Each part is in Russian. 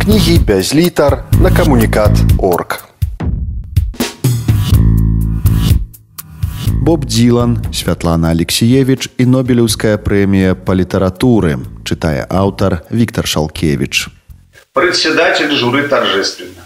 Книги бязлитар на коммуникат.орг. Боб Дилан, Святлана Алексеевич и Нобелевская премия по литературы, читая автор Виктор Шалкевич. Председатель журы торжественно.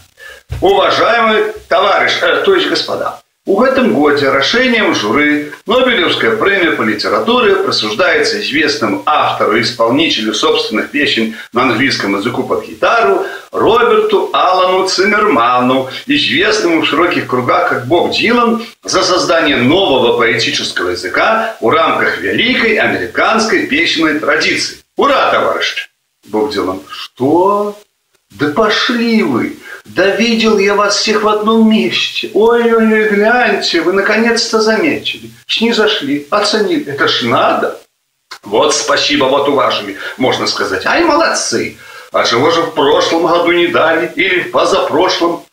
Уважаемый товарищ, э, то есть господа, в этом годе решением жюри Нобелевская премия по литературе присуждается известному автору и исполнителю собственных песен на английском языку под гитару Роберту Аллану Циммерману, известному в широких кругах как Боб Дилан, за создание нового поэтического языка в рамках великой американской песенной традиции. Ура, товарищи! Боб Дилан. Что? Да пошли вы! Да видел я вас всех в одном месте. Ой-ой-ой, гляньте, вы наконец-то заметили. зашли, оценили. Это ж надо. Вот спасибо, вот уважили, можно сказать. Ай, молодцы. А чего же в прошлом году не дали? Или в позапрошлом?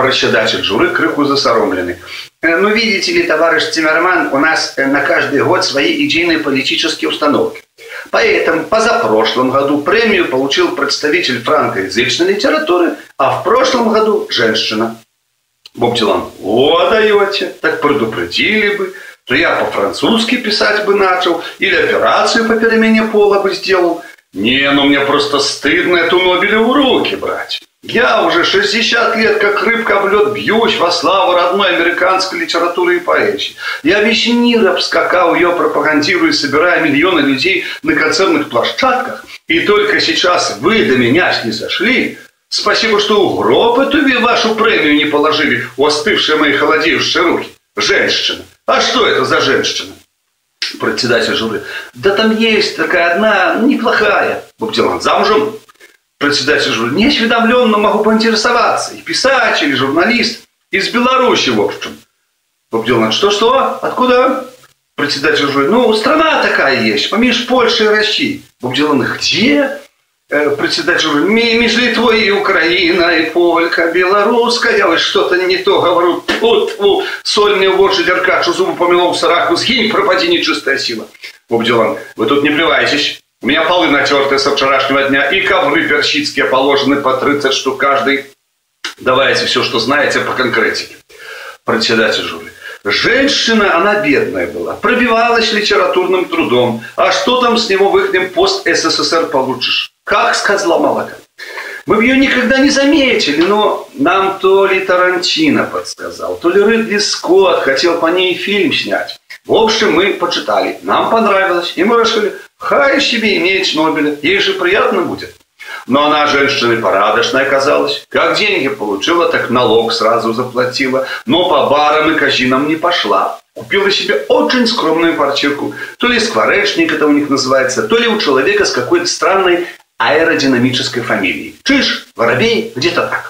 Председатель журы крыху засоромленный. Э, ну, видите ли, товарищ Тиммерман, у нас э, на каждый год свои идейные политические установки. Поэтому позапрошлом году премию получил представитель франкоязычной литературы, а в прошлом году женщина. Боб Дилан, о, даете, так предупредили бы, то я по-французски писать бы начал, или операцию по перемене пола бы сделал. Не, ну мне просто стыдно эту Нобелеву руки брать. Я уже 60 лет, как рыбка в лед, бьюсь во славу родной американской литературы и поэзии. Я весь мир обскакал ее, пропагандируя, собирая миллионы людей на концертных площадках. И только сейчас вы до меня не зашли. Спасибо, что у гроб эту вашу премию не положили, у остывшие мои холодеющие руки. Женщина. А что это за женщина? Председатель жюри. Да там есть такая одна неплохая. Бубдилан замужем? Председатель журналист, неосведомленно могу поинтересоваться. И писатель, и журналист. Из Беларуси, в общем. Боб Дилан, что-что? Откуда? Председатель журналист, ну, страна такая есть, помеж Польши и России. Боб Дилан, где? Э, председатель журналист, между Литвой и Украина, и Полька, белорусская, я что-то не то говорю. Вот, вот, соль мне в деркачу, зубы помелом сараку, сгинь, пропади нечистая сила. Боб Дилан, вы тут не плевайтесь. У меня полы натертые со вчерашнего дня, и ковры персидские положены по 30 штук каждый. Давайте все, что знаете по конкретике. Председатель жюри. Женщина, она бедная была, пробивалась литературным трудом. А что там с него в их пост СССР получишь? Как с козла молока. Мы ее никогда не заметили, но нам то ли Тарантино подсказал, то ли Ридли Скотт хотел по ней фильм снять. В общем, мы почитали, нам понравилось, и мы решили, хай себе иметь Нобеля, ей же приятно будет. Но она женщина порядочная оказалась. Как деньги получила, так налог сразу заплатила. Но по барам и казинам не пошла. Купила себе очень скромную квартирку. То ли скворечник это у них называется, то ли у человека с какой-то странной аэродинамической фамилией. Чиж, воробей, где-то так.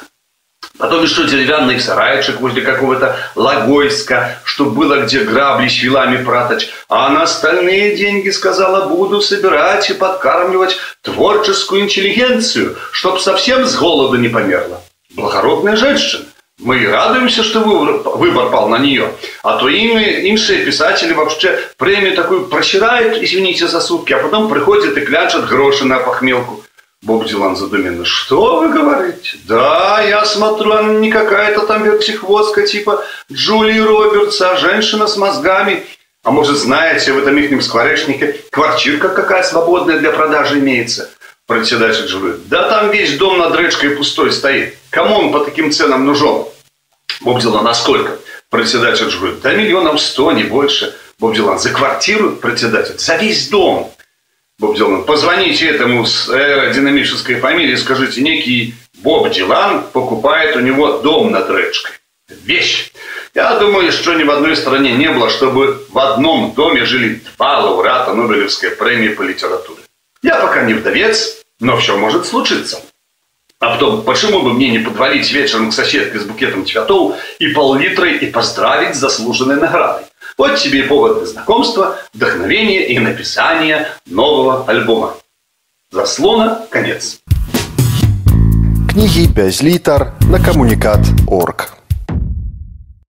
Потом еще деревянный сарайчик возле какого-то Логойска, чтобы было где грабли с вилами пратать. А на остальные деньги, сказала, буду собирать и подкармливать творческую интеллигенцию, чтоб совсем с голода не померла. Благородная женщина. Мы радуемся, что выбор пал на нее. А то ими, иншие писатели вообще премию такую просирают, извините за сутки, а потом приходят и клянчат гроши на похмелку. Боб Дилан задуменно. Что вы говорите? Да, я смотрю, она не какая-то там вертихвостка типа Джулии Робертс, а женщина с мозгами. А может, знаете, в этом ихнем скворечнике квартирка какая свободная для продажи имеется? Председатель жюри. Да там весь дом над речкой пустой стоит. Кому он по таким ценам нужен? Боб Дилан, а сколько? Председатель жюри. Да миллионов сто, не больше. Боб Дилан, за квартиру, председатель, за весь дом. Боб Дилан, позвоните этому с аэродинамической фамилией, скажите, некий Боб Дилан покупает у него дом над речкой. Вещь. Я думаю, что ни в одной стране не было, чтобы в одном доме жили два лауреата Нобелевской премии по литературе. Я пока не вдовец, но все может случиться. А потом, почему бы мне не подвалить вечером к соседке с букетом цветов и пол-литрой и поздравить с заслуженной наградой? Вот тебе повод для знакомства, вдохновения и написания нового альбома. Заслона конец. Книги без літар на коммуникат.орг.